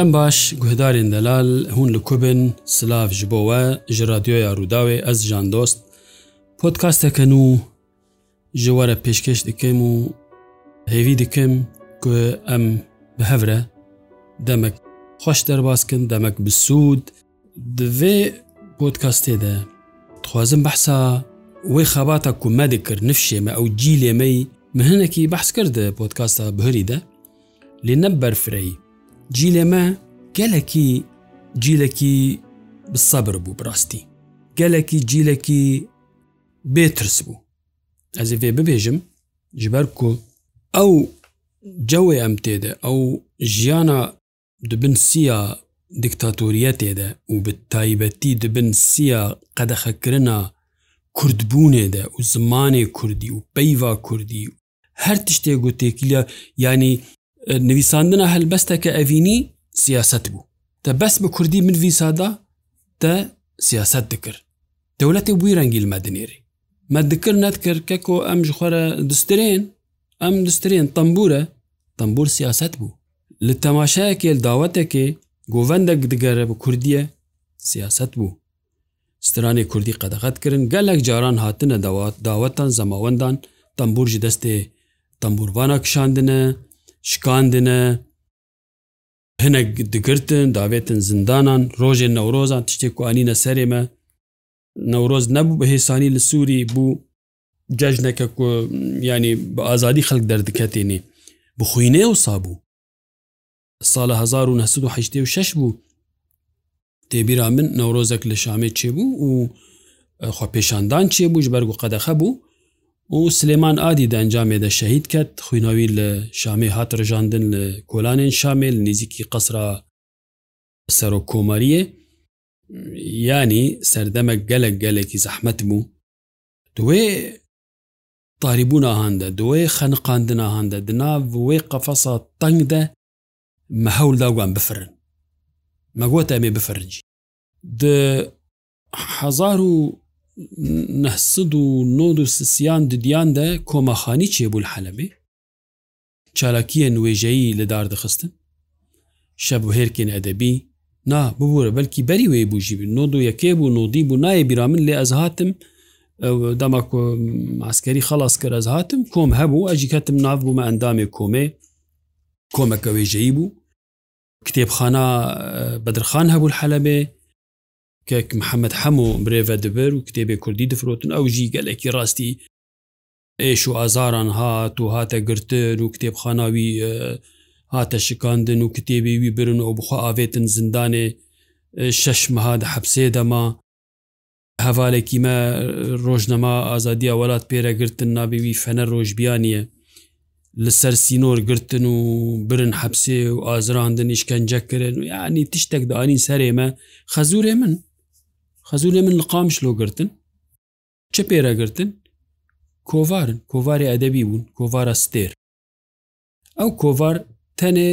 دەم باش گوهدارên دەلال hûn li kubin silav ji bo we ji radyoya rûdawê ez jan dost Podkastekin û ji were pêşkeş dikim û hêvî dikim ku em bi hevre demek xweş derbaskin demek bi sûd di vê podkastê de dixwazim behsa wê xebata ku me dikir nifşê me ew cîlê me min hinekî behs kir di podkasta bihirî de lê neb berfireyî جیلێمە گەلێکی جیلێکی سەبر بوو بڕاستی گەلێکی جیلێکی بێترس بوو ئەزی فێ ببێژم جبەر کو ئەو جەوێ ئەم تێدە ئەو ژیانە دبن سیە دیکتاتۆریە تێدە و بە تایبەتی دبن سیە قەدەخەکردە کوردبوونێدە و زمانێ کوردی و پەیوا کوردی و هەر تشتێ گوتێکیلە ینی نویساندنە هەلبەستەکە ئەڤینی سیاست بوو تە بەس بە کوردی منویسادا تە سیاست دکرد دەولەتی بووی ڕەنگیل مەدنێری مەدکرد نەتکرد کە کۆ ئەم ژخۆرە دسترێن ئەم دسترێن تەمبورە تەمبور سیاست بوو li temaşayekê dawetekê govendek digere bi Kurdiye siyaset bû. Stranê Kurdî qedexet kirin gelek caran hatine dawetan zemawendan tembûr ji destê tembûrvana kişandine, شکاندنە هەنە دگرتن داوێتن زندانان ڕۆژێ نەورۆزان تشتێک کوانینە سەرێمە نەورۆز نەبوو بە هێسانی لە سووری بوو جەژنەکە ینی بە ئازادی خەک دەردکەتێنێ بخوینێ و سابوو ساڵە 1986 بوو تێبیرا من نەورۆزێک لە شامێ چێبوو و خوا پێشاندان چێبووش بەرگ و قەدەخە بوو و سلێمان ئادی دەنجامێدە شەهید کرد خوینەوی لە شامی هات ڕژاندن لە کۆلانێن شامێل نزیکی قسرا سەر و کۆمەریە ینی سەردەمە گەلک گەلێکی زەحمت بوو دوێ تاریبوونا هەندە دوێ خەنقاندنا هەندە دنا وێ قەفەسا تەنگدە مەهەولداگوان بفرن مەگوتە ئەمێ بفرجی د هزار و 1993یان ددیان دە کۆمەخانی چێبوو حەلبێ چالاکیە نوێژایی لە داردەخستن شەب و هێرکێن ئەدەبی نا ببوورە بەلکی بەری وێ بووژی نۆ و یەکێ بوو نۆدی بوو نایە بیرامن لێ ئەز هاتم دەما ئاسکەری خلاص کە ئەز هاتم کۆم هەبوو ئەجیکەتم ناو بوومە ئەندامێ کۆمێ کۆمەکە وێژەیی بوو کتێبخانە بەدرخان هەبوو حەلبێ کەک محەممەد هەموو برێڤە دەبەر و کتێبێ کوردی دەفرۆتن ئەو ژی گەلێکی ڕاستی ئێش و ئازاران هات و هاتە گرتن و کتێبخاناوی هاتە شکاندن و کتێبی وی برن و بخوا ئاوێتن زندانێ شش مەهاد حەبسێ دەما هەوالێکی مە ڕۆژنەما ئازادیە وڵات پێرەگرتن نابێوی فەنە ڕۆژبیانە لەسەر سینۆر گرتن و برن حەبسێ و ئازراندن نیشکەنجەکردن و یعنی تشتێک دانین سەرێمە خەزورێ من خەزولێ من لە قامش لۆگرتن چه پێرەگرتن کۆوارن کۆواری ئەدەبی بوون کۆوارە ستێر ئەو کۆوار تەنێ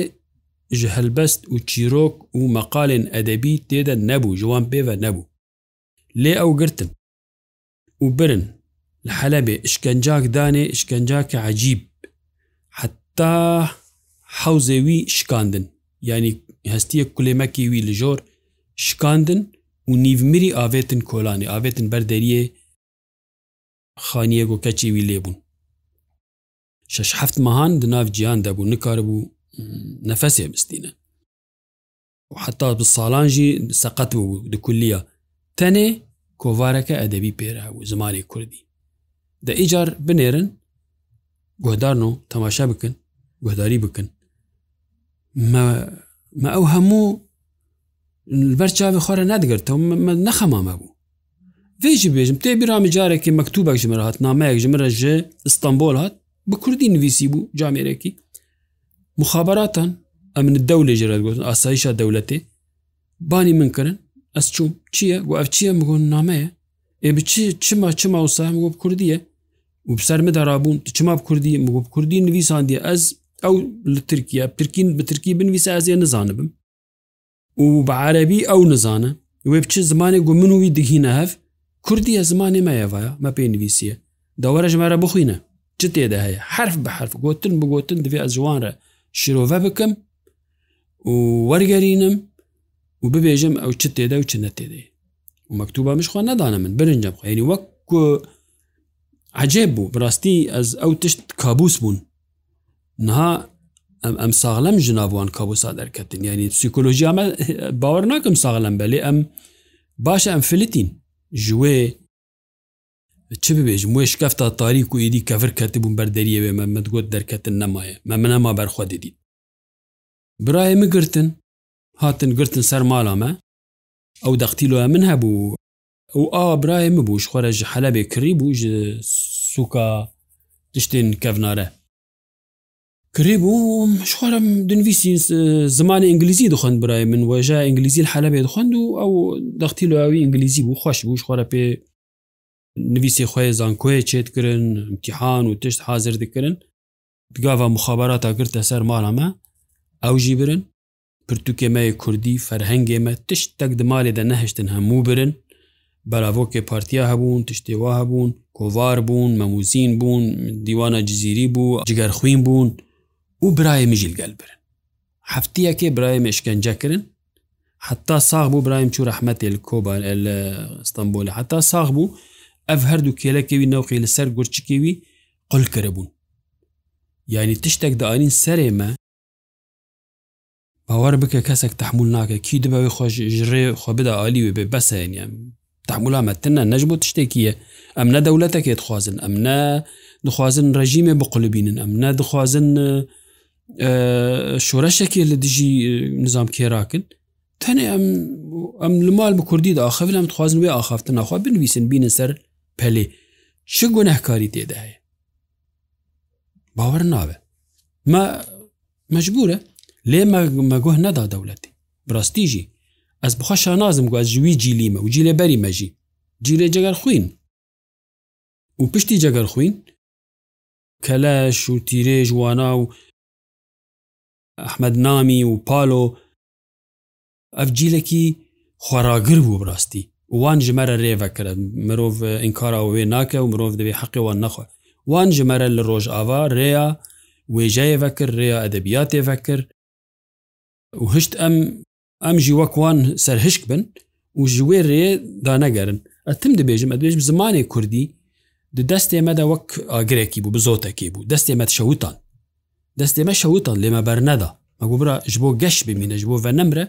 ji هەلبەست و چیرۆک و مەقالێن ئەدەبی تێدە نەبوو ژوان پێوە نەبوو لێ ئەو گرتن و برن لە حەلەبێ شکنجاک دانێ شکنجاکە عجیب حتا حوزێوی شکاندن ینی هەستیە کولێمەکی وی لە ژۆر شکاندن و نیڤمیری ئاوێتن کۆلانی ئاوێتن بەردەریە خانیە گۆکەچی وی لێبوون شش هەفت مەهان دناو جیان دەبوو نکار بوو نەفەسێ بستینە حتا ب ساڵان جی سەقەت بوو دکلیە تەنێ کۆوارەکە ئەدەبی پێرا بوو زمانی کوردی دە ئیجار بنێرن گۆدارن و تەماشا بکن گۆداری بکن مە ئەو هەموو بەر چاوی خۆرە نادگرتەوە نەخەمامە بوو وێژی بێژم تێ بیرامی جارێکی مەکتوبێک ژمر هات نامەیەک ژمرە ژێ ئستانبول هات بە کوردی نویسی بوو جامێرەکی مخابراتان ئەمن دەو لێژێرە گوتن ئاساییشە دەولەتێ بانی منکردن ئەس چوم چییە و ئەف چییە مگۆن نامەیە ئێ بچی چما چما وسام گۆ کوردیە و بسەرمە دەرابوون چما کوردی مگۆ کوردی نویساندیە ئەس ئەو لە ترکیە پرکین بە ترکی بنویسە ئەزیە نزانبم و بە عربی ئەو نزانە وێ بچ زمانێک گو من وی دهینە هەف کوردیە زمانی مەیەڤە مە پێی نوویسیە دەوەرە ژمارە بخوینە چ تێدا هەیە حرف بە حرف گوتن بگوتن دوێ ئە جوانرە شرۆڤە بکەم و وەرگەرینم و ببێژم ئەو چ تێدا و چ نەتێدێ و مەکتوبە مشخوا نەدانە من برنجم خێنی وەک عجێب بوو بڕاستی ئەس ئەو تشت کابوس بوون نها ئەم ساغلم ژناوان کابوسا دەرکەتن ینی پسیکۆلۆژی ئەمە باوەڕ ناکەم ساغلم بەلێ ئەم باشە ئەم فلتین ژێ چ ببێژ موێ شکفتا تاریک و ئیدی کەفر کەتی بووم بەردەریەوێ مەمەدگوت دەرکەتن نەمایە مەمەەما بەرخوا دیدی برایە مگرتن هاتن گرتن سەر ماڵامە ئەو دەختیلوە من هەبوو ئەو ئا برایە مبوو خۆرە ژ حەلەبێ کڕی بوو ژ سوکا تشتین کەڤنارە کرێ بووم شخوارم دنویسی زمان ئینگلیزی دخند برای من وژە ئینگلیزی حالە بێ دخند و ئەو دەختی لەواوی ئینگلیزی بوو خوۆش بوو شخوارە پێ نویسی خۆی زانکۆی چێتکردن امتحان و تشت حاضر دکردن بگاوا مخابراتا گرتە سەر ماڵەمە ئەوژی برن پرتوکێمەیە کوردی فەرهنگێمە تشت تەک دمالێدا نەهشتن هەموو برن بەراڤۆکێ پارتیا هەبوون تشتێوا هەبوون کۆوار بوون مەموزین بوون دیوانە جززیری بوو جگەرخوین بوون و برایەمیژیل گەل برن هەفتیەکێ برایە مشکنجەکردن حتا ساغ بوو برایم چوو رەحمەتێ کۆبان لە ئەستەمبۆلە حتا ساغ بوو ئەف هەردوو کێلەکەوی نەوقی لەسەر گورچکیوی قلکرە بوون یعنی تشتێک داین سەرێمە باوەڕ بکە کەسێک تحمل ناکە کی دەبەوەی خۆش ژێ خۆ بدا عالی بێ بەسەێنە تحملامەتنە نەژبوو تشتێکیە ئەم نە دەولەتەکێت خوازن ئەم نە دخوازن ڕژیمێ بقلبینن ئەم نە دخوازن شوورەشێکی لە دژی نظام کێراکن تەنێ ئەم ئەم لەمال بە کوردیدا ئاخەویل ئەم خوازن وێ ئاخافتن ناخوا بنویسن بینە سەر پەلێ چ گۆنەهکاری تێدا هەیە باوەڕ ناوێ مە مەجبورە لێ مەگۆه نەدا دەوڵەتی ڕاستیژی ئەس بخە شانازم گواز ژوی جیلیمە و جیلێ بەری مەژی جیرێ جگەر خوین و پشتی جگەر خوین کەلەش و تیرێژ وانا و ئەحمد نامی و پالۆ ئەف جیلێکی خۆراگر بوو بڕاستی وان ژمارە ڕێڤەکرە مرۆڤ ئینکارەوەێ ناکە و مرۆڤ دەبێ حەقیوان نەخوا وان ژمارە لە ڕۆژ ئاوا ڕێیا وێژایەوە کرد ڕێیا ئەدەبیاتێڤە کرد و هشت ئەم ئەم ژی وەکوان سەرهشک بن و ژوێ ڕێ دانەگەرن ئەتم دەبێژم ئەدبێژم زمانی کوردی دەستێمەدا وەک ئاگرێکی بوو بزۆتەکی بوو دەستێمەت شەوتان دەستێمە شەوتان لێمە بەرنەدا مەگوبرا ژ بۆ گەشت ببینە ژ بۆ بە نەمرە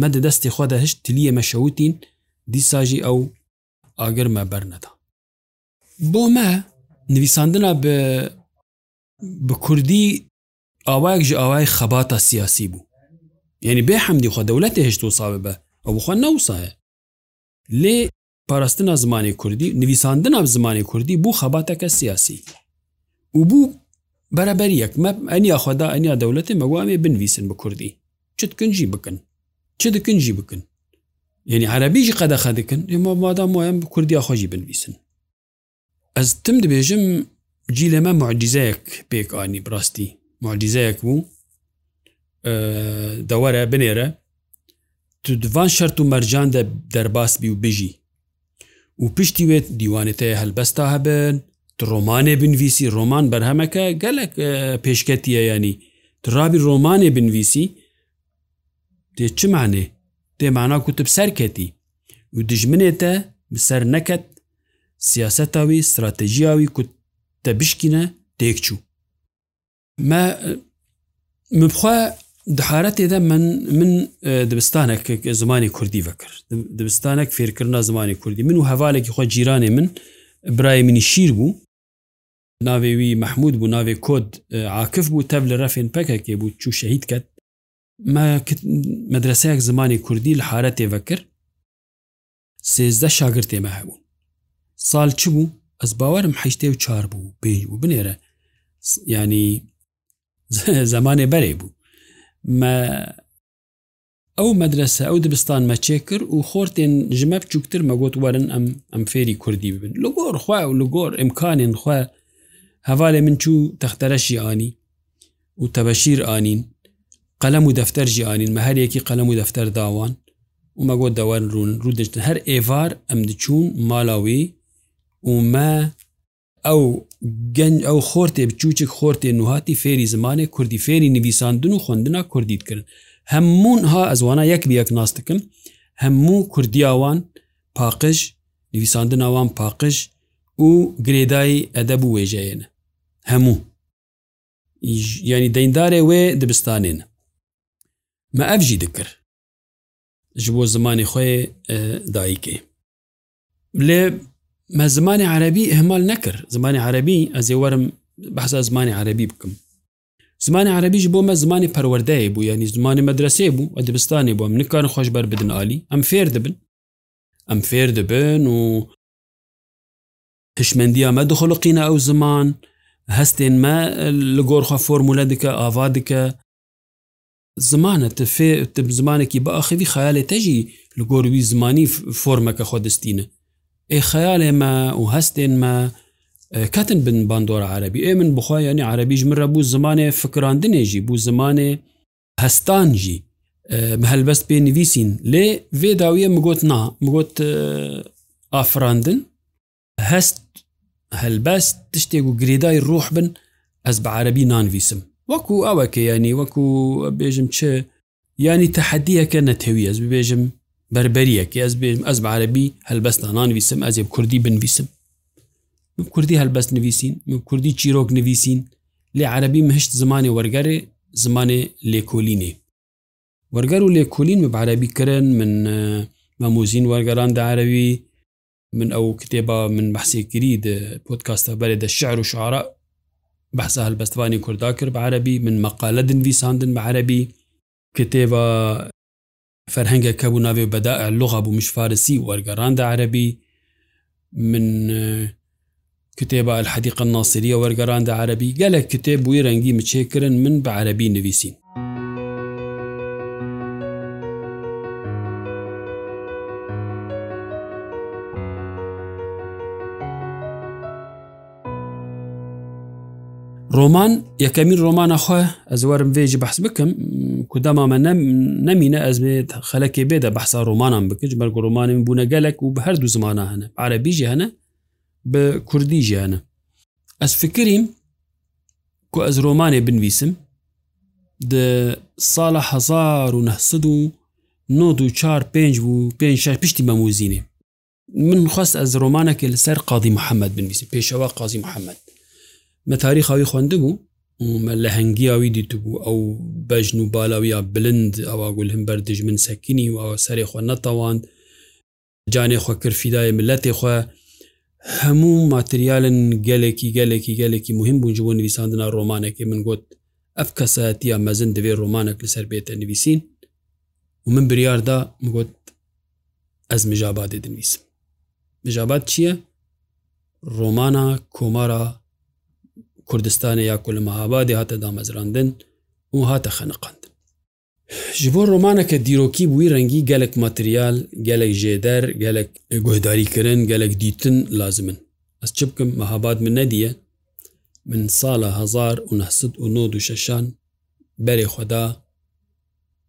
مەدە دەستی خۆدا هشت تلیەمە شەوتین دیساژی ئەو ئاگرمە بەرنەدا بۆ مە نویساندنا بە بە کوردی ئاوایەک ژ ئاوای خەباتە سیاسی بوو یعنی بێ حەمدی خۆ دەولەتی هشت و ساوێ بە ئەو بخۆ نەوسایە لێ پاراستنا زمانی کوردی نویساندنا زمانی کوردی بوو خەباتەکە سیاسی و بوو بەرەبەر یەکمە ئەنیا خۆدا ئەنیا دەوڵەتی مەگوامێ بنویسن بە کوردی چت کنجی بکن چ دکنجی بکن یعنی عربیژی قەدەخە دکن ئێمە مادام وایە بە کوردیا خۆشی بنویسن ئەس تم دەبێژم جی لەمە معجززەیەک پێکانی بڕاستی معجززەیەک بوو دەوەرە بنێرە تو دوان شەرت و مەرجان دە دەرباس بی و بژی و پشتی وێت دیوانێتەیە هەلبەستا هەبن ڕۆمانێ بنویسی ڕۆمان بەرهەمەکە گەلک پێشکەتیە ینی ترابی ڕۆمانێ بنویسی تێ چمانێ تێمانا کوتب سەرکەتی و دژمنێتە بسەر نەکەت سیاسەتاوی استراتژیاوی کوتە بشکینە تێکچوو مە مبخوا دحارەتێدا من من دبستانێک زمانی کوردی بەکرد دبستانێک فێرکردنا زمانی کوردی من و هەوالێکی خۆ جیرانێ من برای منی شیر بوو ناوێوی مححمود بوو ناوێ کۆد عاکف بوو تەب لە ڕەفێن پەکەکێ بوو چوو شەهید کرد مەدرسەیەک زمانی کوردی لە حارە تێڤە کرد سێزدە شاگر تێمە هەبوون ساڵ چ بوو ئەس باوەرم حیشتێ و چار بوو پێی بوو بنێرە ینی زمانێ بەرێ بوو ئەو مەدرسە ئەو دبستان مەچێ کرد و خۆرتێن ژمە بچووکتر مەگوت وەرن ئەم ئەم فێری کوردی ببن لەگۆر خوا و لەگۆر ئمکانێن خوێ هەوالێ من چوو تەختەرەشی ئانی و تەبەشیر ئانین قەلم و دەفتەر ژیانین مە هەرێکی قەلم و دەفتەر داوان ومەگۆ دەوەن ڕون ڕوودەشتن هەر ئێوار ئەم دچوون ماڵاوی ومە ئەو گەنج ئەو خۆرتێ بچوچێک خۆرتێ نوهاتی فێری زمانێ کوردی فێری نویساندن و خوندنا کوردیتکردن هەمون ها ئەزوانە یەک بیەک ناستکن هەموو کوردیاوان پاقش نویساندنناوان پاقش و گرێدایی ئەدەب و وێژەیەنە هەموو ینی دەیندارێ وێ دەبستانێن مە ئەفژی دکرد ji bo zimanê xê dayîkê lê me zimanê erebî hemal nekir zimanê erebî ez ê werim behsa zimanê erebî bikim zimanê erebî ji bo me zimanê perwerdeyê bû yanî zimanê medresê bû dibistanê bû em nikarin xweş ber bidin alî em fêr dibin em fêr dibin û hişmendiya me dixoloqîne ew ziman هەستێن مە لە گۆرخە فۆرمولە دکە ئاوا دکە زمانە تفێ زمانێکی بە ئاخوی خیالێ تەژی لە گۆروی زمانی فۆرمەکە خۆ دەستینە ئێ خیالێمە و هەستێنمە کەتن بن باندۆرە عربی ئێ من بخوای ینی عربیش مرە بوو زمانێ فکراندنێژی بوو زمانێ هەستانژی هەلبەست پێ نویسین لێ وێداویە مگوت نا مگوت ئافراندن هەست هەلبەست تشتێک و گرێدای ڕۆح بن ئەس بە عربی نانویسم وەکو ئەوەکە ینی وەکو بێژم چه ینی تحدیەکە نەتەوی ئەس ببێژم بربەریەک ئەس بێژم ئەس بە عربی هەلبەست نانویسم ئەزیب کوردی بنویسم کوردی هەلبەست نویسین کوردی چیرۆک نویسین لێ عربی مهشت زمانی وەرگەرێ زمانی لێکۆلینێ وەرگەر و لێکۆلین بە عربی کرن من مەموزین وەرگەران داعاوی من ئەو کتێبە من بەحسیکری پۆتکاستە بەێ دە شعر و شعرا بەسا هەلبەستوانی کووردا کرد بە عربی من مەقالە دنویساندن بە عربی کتێبە فەرهەنگە کە بوو ناوێ بەدا لغا بوو مشفارسی وەرگەڕاندا عربی من کتێبە الحدیق ناسریە وەرگەراندا عربی گەلە کتێب بووی ڕەنگی مچێکردن من بە عربی نویسین ڕۆمان یەکەمین ڕۆمانە خۆ ئەزوارم وێژی بەحس بکەم کودامامە نەمینە ئەزمێت خەلەکێ بێدە بەحسا ڕۆمانان بکەج بەرگ ڕۆمانم بوونە گەلک و بە هەردوو زمانە هەنە عربی ژیانە بە کوردی ژیانە ئەس فکریم کو ئەز ڕۆمانێ بنویسم ساڵە 1994 پێ بوو پێ شار پشتی بەموزینێ من خواست ئەز ڕۆمانەکە لەسەر قاضی محەممەد بنویسم پێشەوە قازی محەممەد مە تاریخاوی خوندبوو مە لە هەنگیاوی دیتبوو ئەو بەژن و بالاویا بلند ئەوە گول هەم بەردژ من سەکینی و ئەوە سەری خۆ نەتەوان جانێ خۆ کردفیدای ملەتێ خۆ هەموو ماتریالن گەلێکی گەلێکی گەلێکی مهم بوون بۆ نویساندنا ڕۆمانێکی من گوت ئەف کەسەتیە مەزن دەوێت ڕۆمانێک لەسەر بێتە نویسین و من بریاردا گوت ئەس مژابادێ دنویسم مژابات چییە؟ ڕۆمانە کۆمارە کوردستانی یا کول مەهابادی هاتە دامەزراندن و هاتە خەنەقاند ji bo romaneke dîrokî wî rengî gelek materyal gelek jêder gelek guhdarîkirin gelek dîtin lazim min ez çi bikim mehabat min nediye min sala hezar û nesid û nod û şeşan berê xweda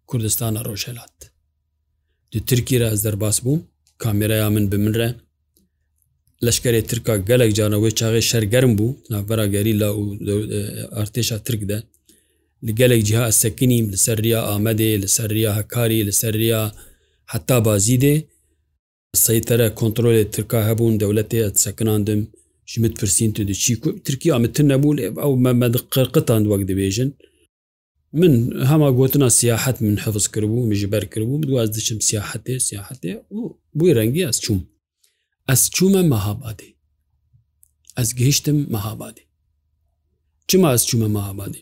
Kurdistana rojhelat Di Tirkî re ez derbas bûm kameraya min bi min re لەشکری ترکا گەلێک جانەوەی چاغی شەرگەرم بوو نابەراگەری لا و ئارتێشا ترکدە لە گەلێک جیها ئەسەکنیم لەسەریا ئامەدێ لەسەریا هەکاری لەسەریا حتا بازیدێ سەیتەرە کۆنتترۆلی ترکا هەبوون دەولەتێ ئەسەکناندم ژمت پرسین تو دچی ترکی ئامتتر نەبوون ئەو مەمەد قرقتان وەک دەبێژن من هەما گوتنا سیاحت من حفظ کردبوو مژبەر کردبوو دو از دچم سیاحتێ سیاحتێ و بووی ڕەنگی ئەس چوم ئەس چوومە مەهابادی ئەس گەیشتم مەهابادی چما ئەس چوومە مەهابادی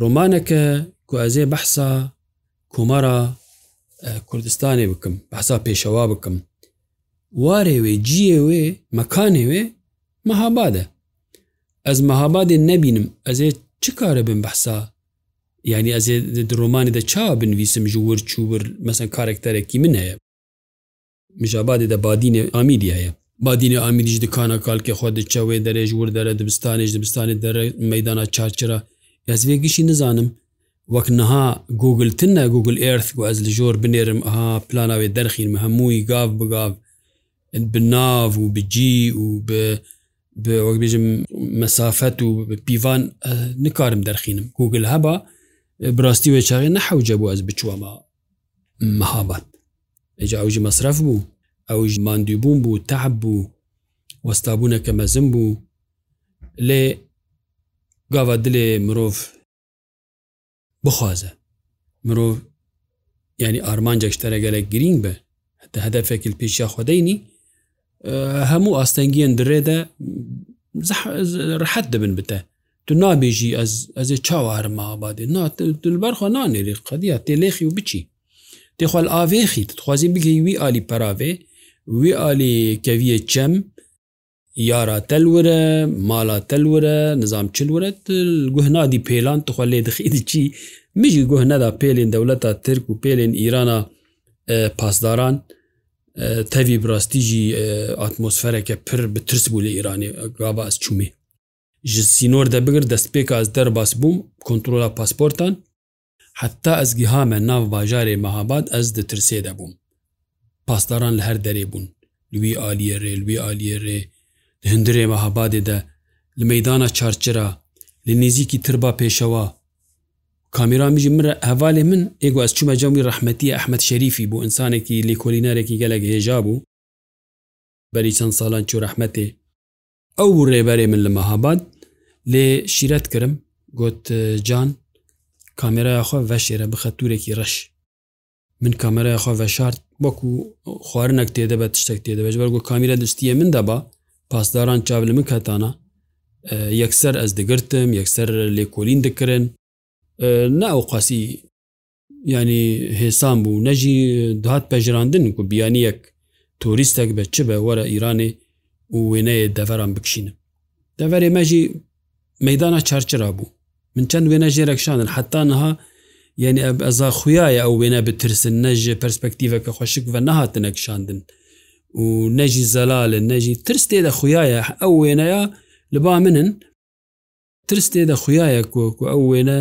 ڕۆمانەکە کوازێ بەحسا کۆمەرە کوردستانی بکەم بەسا پێشەوا بکەم وارێ وێ جیێ وێ مەکانێ وێ مەهابادە ئەس مەهابادێ نەبینم ئەزێ چ کارە بم بەحسا یعنی ئەزێ درۆمانی دە چا بنویسم ژ ور چوور مەسەن کارێکتەرێکی من هەیە مژابادێ دە بادینێ ئامیدیایە بادینە ئامیدیش دکانە کالکە خۆ دچەوێ دەرێژ وردەرە دبستانێش دبستانی دەرە مەدانە چارچرە یازێ گشتی نزانم وەک نەها گوگلتن نە گوگل ئرث و ئەز لە ژۆر بنێرم ئەها پلاناوێ دەرخین مە هەمووی گاو بگاو بناو و بجی و بە وەک بێژم مسافەت و پیوان نکارم دەرخینم گوگل هەبا براستی وێ چاغێ نەحوجە بوو ئەس بچووەمە مەهابات ئەجا ئەوژی مەصرف بوو ئەوژ مادیبووم بوو تعب بوو وەستابوونەکە مەزم بوو لێ گاوا دلێ مرۆڤ بخوازە مرۆڤ ینی ئارمانجێک شتەرەگەلە گرنگ بە هەتا هەدەفێکل پێشیا خۆدەینی هەموو ئاستەنگیان درێدە ڕحەت دەبن بتە تو نابێژی ئەز ئەزێ چاوە هەرمە ئابادێ نا دلبەرخوا نانێری قەدیە تێلێخی و بچی تێخوال ئاێخی دخوازی بگەی وی علی پراوێ وی علی کەویە چەم یارا تەلورە مالا تەلورە نظام چلورەت گوهنادی پێلان تخوا لێ دخیدی چی میژی گوهنەدا پێلێن دەولەتە ترک و پێلێن ئیرانە پاسداران تەوی براستیژی ئاتمۆسفەرەکە پر بترس بوو لە ئیرانی گاباز چومێ ji sînor de bigir destpêka ez derbas bûm kontrola pasportan حتا ئەزگی هامە ناو باژارێ مەهاباد ئەس دەترسێ دەبووم پاسداران لە هەر دەرێ بوون لوی ئالیێڕێ لوی ئالیێڕێ هەندرێ مەهابادێ دە لە مەدانە چارچرا لە نێزیکی تربا پێشەوە کامیرامیژی مرە هەوالێ من ئێگو ئەس چمە جەمی ڕحمەتی ئەحمد شەریفی بۆ ئینسانێکی لێکۆلینەرێکی گەلەک هێژا بوو بەری چەند ساڵان چو ڕحمەتێ ئەو ڕێبەرێ من لە مەهاباد لێ شیرەت کردم گوت جان کامێراخوا بەشێرە بخە تورێکی ڕەش من کامێراخوا بەشارت وەکو خواردنەک تێدەبێت تشتێک تێدەبێت بەرگۆ کامیرە دشتیە من دەبا پاسداران چاو لە من کەتانە یەکسەر ئەس دەگرتم یەکسەر لێکۆلین دەکردن ناوقاسی ینی هێسان بوو نەژی دهات پەژراندن و بیانیەک تۆریستێک بە چ بە وەرە ئیرانێ و وێنەیە دەڤەران بکشینم دەڤەرێ مەژی مەدانە چارچرا بوو من چەند وێنە ژێرەکشانن حتانها یعنی ئەزا خویایە ئەو وێنە بترسن نەژێ پرسپەکتیڤەکە خۆشک بە نەهاتنەکشاندن و نەژی زەلالە نەژی ترس تێدە خویایە ئەو وێنەیە لەبا منن ترس تێدە خویایە کۆکو ئەو وێنە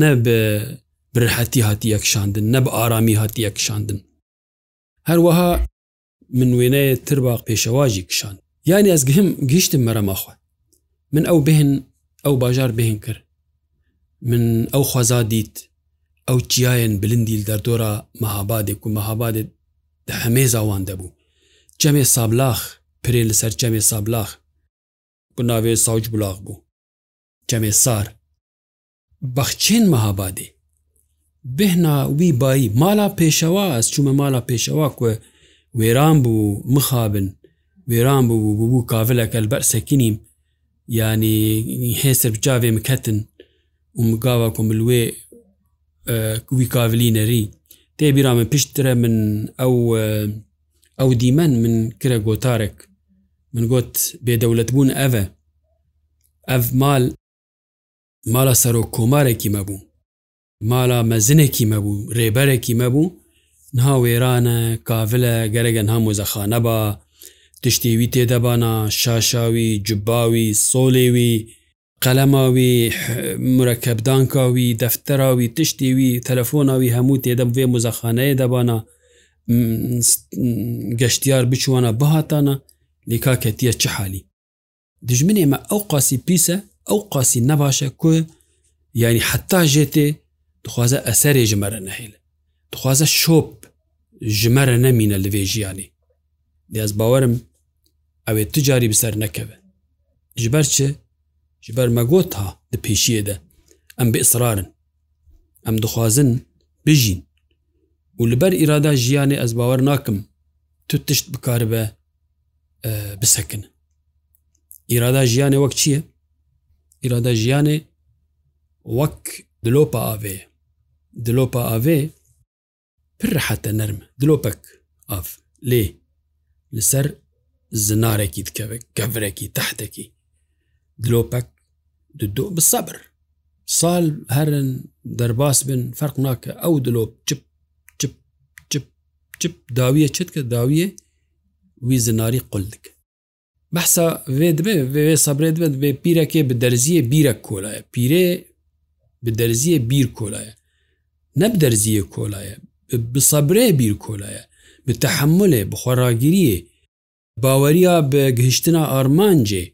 نەبە برحەتی هاتی یەکشاندن نە بە ئارامی هاتی یەکشاندن هەروەها من وێنەیە ترباق پێشەواژی کشان یعنی ئەس گهم گیشتم مەرەماخوا من ئەو بهن ئەو باژار بهێن کرد من ئەو خوازا دیت ئەو چیاەن بلندیل دەردۆرە مەهابادێک و مەهابادێت هەمێ زاوان دەبوو جەمێ سابلاخ پرێ لەسەر جەمێ سابلاخ بناوێ ساوج بلاغ بوو جەمێ سار بەخچێن مەهابادێ بهنا وی بایی مالا پێشەوە ئەس چوومە مالا پێشەوە کوێ وێران بوو مخابن وێران بوو بوو کاڤلەکە بەر سەکینیم ینی هێسر بجاavê miketin û migava ku milê wî kavilînerî tê bîra min piştre min ew ew dîmen min kire gotarek min got bêdewlet bûn ev e ev mal mala serok komarekî mebû mala mezinekî mebû rêberekî mebû niha wêran e kavile geregen ham mozexaneba تشتیوی تێدەبانە شاشاوی جباوی سۆلێوی قەلەماوی مرەکەبدانکاوی دەفتەراوی تشتیوی تەلەفۆناوی هەموو تێدەم وێ مزەخانەیە دەبانە گەشتیار بچوانە بەهاتانە لیکا کەتیە چه حالی دژمن ئێمە ئەو قاسی پیسە ئەو قاسی نەباشە کو یعنی حتا ژێتێ دخوازە ئەسەرێ ژمەرە نەهێل دخوازە شۆپ ژمەرە نەمینە لەوێ ژیانی دیاز باوەرم ئەوێ تجاری بسەر نەکەوێ ژبەر چ ژبەر مەگۆت ها د پێشیەدە ئەم بئسرارن ئەم دخوازن بژین و لەبەر ئیرادا ژیانێ ئەس باوەەر ناکەم تو تشت بکار بە بسەکن ئیرادا ژیانێ وەک چییە؟ ئیرادا ژیانێ وەک دلۆپا ئاوێ دلۆپا ئاوێ پڕحەتە نەرم دلۆپەک ئاف لێ لەسەر زنارێکی دکەوێت گەورێکی تەحتێکی دلۆپەک دو بسەبر ساڵ هەرن دەرباس بن فەرق ناکە ئەو دلۆ چپ چپ چپ چپ داویە چت کە داویە وی زناری قل دکە بەسا وێ دبێ وێ سەبرێت بێت بێ پیرەکێ بە دەرزیە بیرە کۆلایە پیرێ بە دەرزیە بیر کۆلایە نەب دەرزیە کۆلایە بسەبرێ بیر کۆلایە بتەحملێ بخۆراگیریە باوەریە بە گەهشتنا ئارمانجێ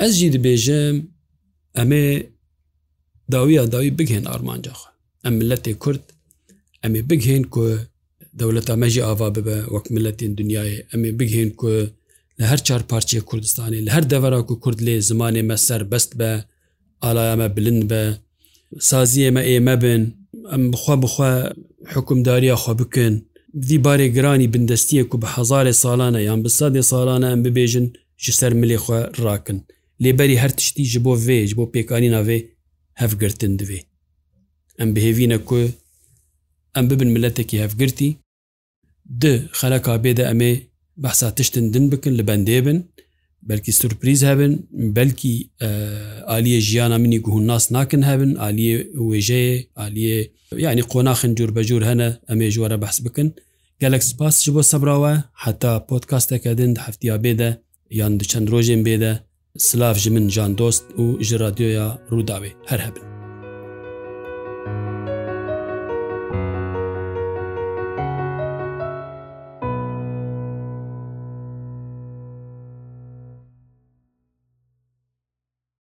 ئەس جی دەبێژم ئەمێ داویە داوی بگهێن ئارمانجاخوا ئەم ملەتی کورد ئەمێ بگهێن کو دەولەتە مەژی ئاوا ببە وەک ملەتین دنیای ئەمێ بگهێن کو لە هەر چار پارچە کوردستانی لە هەر دەوەرا و کورد لێ زمانێ مەسەر بەست بە ئالایەمە بلند بە سازی ئێمە ئێمە بن ئەم بخوا بخوا حکومداریە خوا بکن دیبارێک گرانی بندستیەک و بە هزارێ ساڵانە یان بسادێ ساڵانە ئەم ببێژن ji ser milêxwe rakin lêberî her tiştî ji bo vê ji bo pêkanîna vê hevgirtin divê em bihêvîne ku em bibin milletekî hevgirtî di xeleka bê de em ê behsa tiştin din bikin li bendê bin بەلکی سورپریز هەبن بەلکی عالیە ژیانە منی گوهون ناس ناکن هەبن عالیە وێژەیە عالیە یعنی قۆناخن جوور بەجوور هەنە ئەمێ ژوارە بەحس بکن گەلک سپاس ji بۆ سەبراوە حتا پۆتکاستەکەدن هەفتیا بێدە یان چەند ڕۆژێن بێدە سلااف ji min jan dost û ji radyoya Rûdawê her hebin.